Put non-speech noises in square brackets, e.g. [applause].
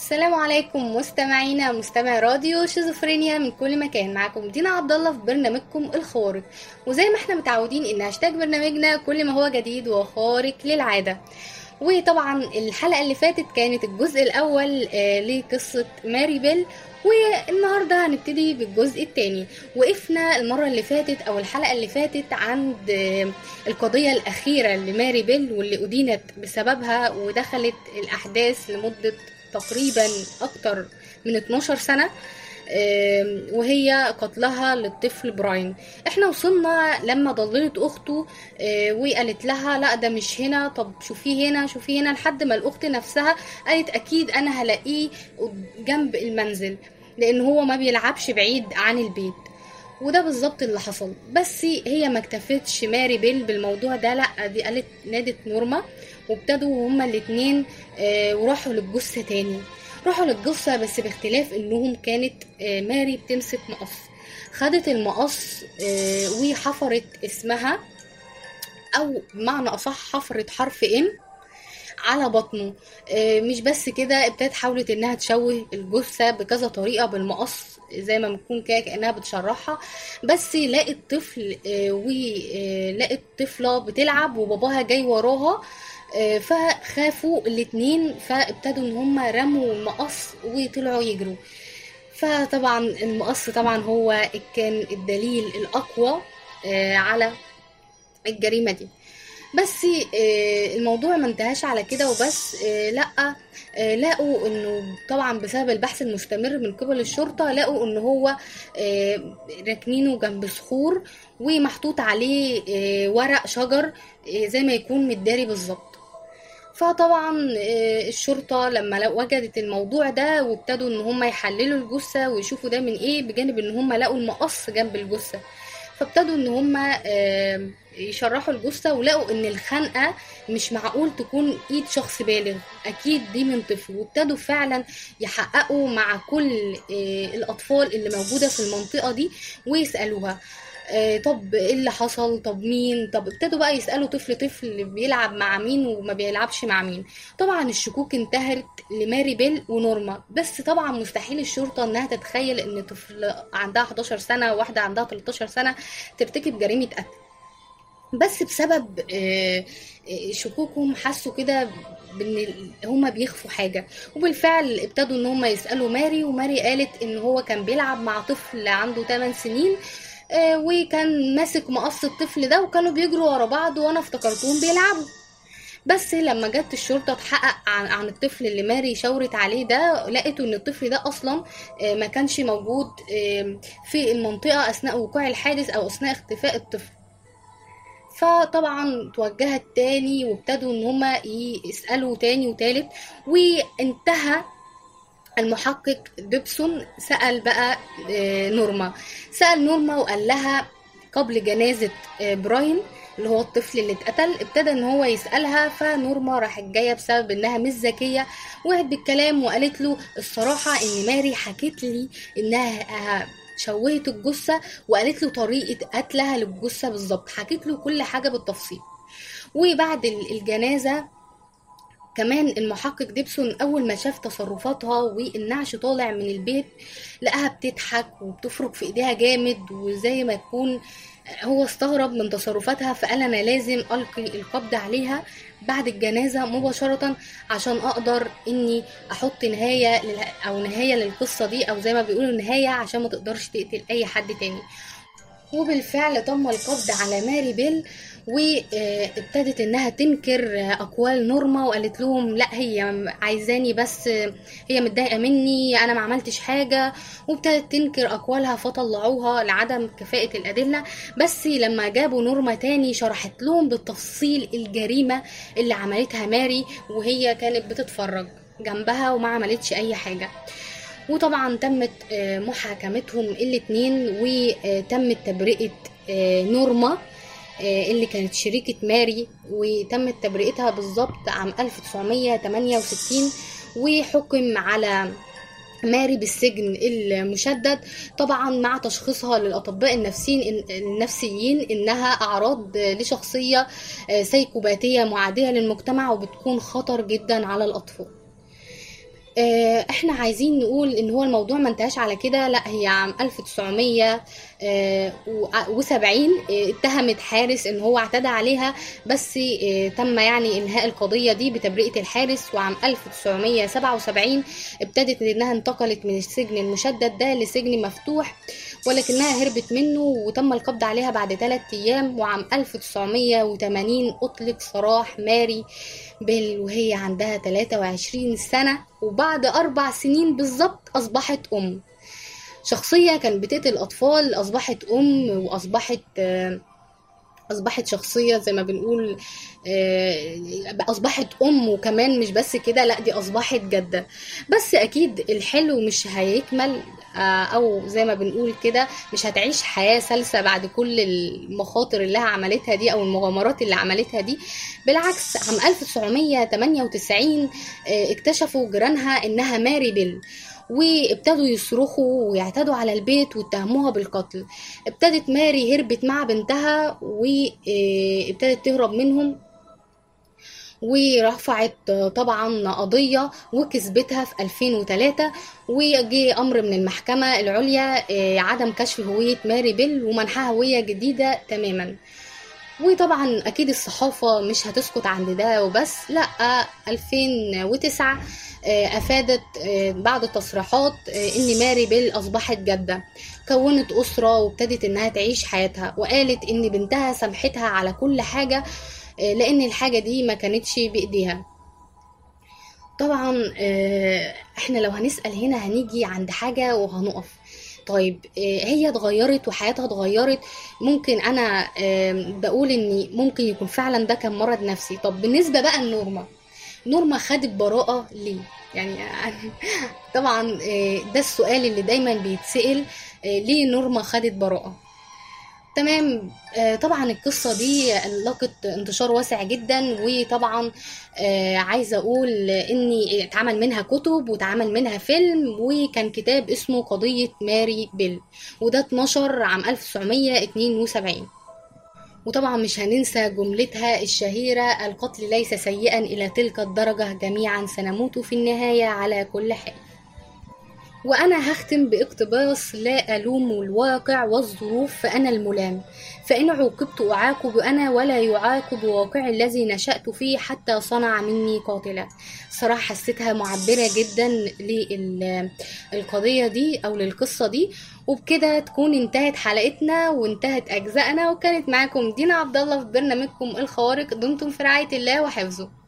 السلام عليكم مستمعينا مستمع راديو شيزوفرينيا من كل مكان. معاكم دينا عبد الله في برنامجكم الخوارق وزي ما إحنا متعودين ان هاشتاج برنامجنا كل ما هو جديد وخارق للعادة. وطبعا الحلقة اللي فاتت كانت الجزء الأول آه، لقصة ماري بيل. والنهاردة هنبتدي بالجزء الثاني وقفنا المرة اللي فاتت أو الحلقة اللي فاتت عند آه، القضية الأخيرة لماري بيل واللي أدينت بسببها ودخلت الأحداث لمدة تقريبا أكتر من 12 سنة آم، وهي قتلها للطفل براين. إحنا وصلنا لما ضللت أخته آه، وقالت لها لا ده مش هنا. طب شوفيه هنا شوفيه هنا لحد ما الأخت نفسها قالت أكيد أنا هلاقيه جنب المنزل لأن هو ما بيلعبش بعيد عن البيت. وده بالظبط اللي حصل. بس هي ما اكتفتش ماري بيل بالموضوع ده لأ دي قالت نادت نورما. وابتدوا هما الاتنين آه، وراحوا للجثة تاني. راحوا للجثة بس باختلاف إنهم كانت آه، ماري بتمسك مقص. خدت المقص آه، وحفرت اسمها أو بمعنى أصح حفرت حرف ام على بطنه. مش بس كده ابتدت حاولت إنها تشوه الجثة بكذا طريقة بالمقص زي ما بتكون كده كأنها بتشرحها. بس لقت طفل ولقت طفلة بتلعب وباباها جاي وراها فخافوا الاتنين فابتدوا إن هم رموا المقص وطلعوا يجروا. فطبعا المقص طبعا هو كان الدليل الأقوى آه، على الجريمة دي. بس آه، الموضوع ما انتهاش على كده وبس آه، لأ لقوا إنه طبعا بسبب البحث المستمر من قبل الشرطة لقوا إن هو راكنينه جنب صخور ومحطوط عليه ورق شجر زي ما يكون متداري بالظبط. فطبعا آه، الشرطة لما وجدت الموضوع ده وابتدوا إن هم يحللوا الجثة ويشوفوا ده من إيه بجانب إن هم لقوا المقص جنب الجثة. فابتدوا إن هم يشرحوا الجثة ولقوا إن الخنقة مش معقول تكون إيد شخص بالغ. أكيد دي من طفل. وابتدوا فعلا يحققوا مع كل آه، الأطفال اللي موجودة في المنطقة دي ويسألوها. طب إيه اللي حصل؟ طب مين؟ طب ابتدوا بقى يسألوا طفل طفل بيلعب مع مين وما بيلعبش مع مين. طبعا الشكوك انتهت لماري بيل ونورما بس طبعا مستحيل الشرطة إنها تتخيل إن طفل عندها 11 سنة وواحدة عندها 13 سنة ترتكب جريمة قتل. بس بسبب آه، آه، شكوكهم حسوا كده بإن هما بيخفوا حاجة. وبالفعل ابتدوا إن هما يسألوا ماري وماري قالت إن هو كان بيلعب مع طفل عنده 8 سنين آه، وكان ماسك مقص الطفل ده وكانوا بيجروا ورا بعض وأنا افتكرتهم بيلعبوا. بس لما جت الشرطة تحقق عن, الطفل اللي ماري شاورت عليه ده لقيتوا إن الطفل ده أصلا آه، ما كانش موجود آه، في المنطقة أثناء وقوع الحادث أو أثناء اختفاء الطفل. فطبعا توجهت تاني وابتدوا إن هما يسألوا تاني وتالت وانتهى المحقق ديبسون سأل بقى آه، نورما. سأل نورما وقال لها قبل جنازة آه، براين اللي هو الطفل اللي اتقتل ابتدى إن هو يسألها فنورما راحت جاية بسبب إنها مش ذكية وقعت بالكلام وقالت له الصراحة إن ماري حكت لي إنها آه، شوهت الجثة وقالت له طريقة قتلها للجثة بالظبط. حكت له كل حاجة بالتفصيل. وبعد ال- الجنازة كمان المحقق ديبسون أول ما شاف تصرفاتها والنعش طالع من البيت لقاها بتضحك وبتفرك في إيديها جامد وزي ما يكون هو استغرب من تصرفاتها فقال أنا لازم ألقي القبض عليها بعد الجنازة مباشرة عشان أقدر إني أحط نهاية. أو نهاية للقصة دي أو زي ما بيقولوا نهاية عشان ما تقدرش تقتل أي حد تاني وبالفعل تم القبض على ماري بيل وابتدت إنها تنكر أقوال نورما وقالت لهم لا هي عايزاني بس هي متضايقة مني أنا ما عملتش حاجة. وابتدت تنكر أقوالها فطلعوها لعدم كفاءة الأدلة. بس لما جابوا نورما تاني شرحت لهم بالتفصيل الجريمة اللي عملتها ماري وهي كانت بتتفرج جنبها وما عملتش أي حاجة. وطبعا تمت آه، محاكمتهم الاتنين وتمت تبرئة آه، نورما آه، اللي كانت شريكة ماري وتمت تبرئتها بالظبط عام 1968 وحكم على ماري بالسجن المشدد. طبعا مع تشخيصها للأطباء النفسيين النفسيين إنها أعراض لشخصية سيكوباتية معادية للمجتمع وبتكون خطر جدا على الأطفال. إحنا عايزين نقول إن هو الموضوع ما انتهاش على كده. لا هي عام 1970 اتهمت حارس إن هو اعتدى عليها بس آه، تم يعني إنهاء القضية دي بتبرئة الحارس وعام 1977 ابتدت إنها انتقلت من السجن المشدد ده لسجن مفتوح. ولكنها هربت منه وتم القبض عليها بعد ثلاثة أيام وعام 1980 أطلق سراح ماري بيل وهي عندها 23 سنة وبعد أربع سنين بالظبط أصبحت أم. شخصية كانت بتقتل أطفال أصبحت أم وأصبحت آه، أصبحت شخصية زي ما بنقول آه، أصبحت أم وكمان مش بس كده لأ دي أصبحت جدة. بس أكيد الحلو مش هيكمل آه، أو زي ما بنقول كده مش هتعيش حياة سلسة بعد كل المخاطر اللي عملتها دي أو المغامرات اللي عملتها دي. بالعكس عام 1998 آه، اكتشفوا جيرانها إنها ماري بيل وابتدوا يصرخوا ويعتدوا على البيت واتهموها بالقتل. ابتدت ماري هربت مع بنتها وابتدت تهرب منهم ورفعت طبعا قضية وكسبتها في 2003 وجي أمر من المحكمة العليا آه، عدم كشف هوية ماري بيل ومنحها هوية جديدة تماما. وطبعا أكيد الصحافة مش هتسكت عند ده وبس. لأ 2009 آه، أفادت آه، بعض التصريحات آه، إن ماري بيل أصبحت جدة كونت أسرة وابتدت إنها تعيش حياتها وقالت إن بنتها سامحتها على كل حاجة لأن الحاجة دي ما كانتش بإيديها. طبعا إحنا لو هنسأل هنا هنيجي عند حاجة وهنقف. طيب هي اتغيرت وحياتها اتغيرت. ممكن أنا بقول إن ممكن يكون فعلا ده كان مرض نفسي. طب بالنسبة بقى لنورما نورما خدت براءة ليه؟ يعني [laughs] طبعا آه، ده السؤال اللي دايما بيتسأل آه، ليه نورما خدت براءة؟ تمام آه، طبعا القصة دي لقت انتشار واسع جدا وطبعا عايزة أقول إني اتعمل منها كتب واتعمل منها فيلم وكان كتاب اسمه قضية ماري بيل وده اتنشر عام 1972 وطبعا مش هننسى جملتها الشهيرة القتل ليس سيئا إلى تلك الدرجة جميعا سنموت في النهاية على كل حال. وأنا هختم باقتباس لا ألوم الواقع والظروف فأنا الملام. فإن عوقبت أعاقب أنا ولا يعاقب واقعي الذي نشأت فيه حتى صنع مني قاتلا. صراحة حسيتها معبرة جدا للقضية دي أو للقصة دي. وبكده تكون انتهت حلقتنا وانتهت أجزائنا وكانت معاكم دينا عبد الله في برنامجكم الخوارق. دمتم في رعاية الله وحفظه.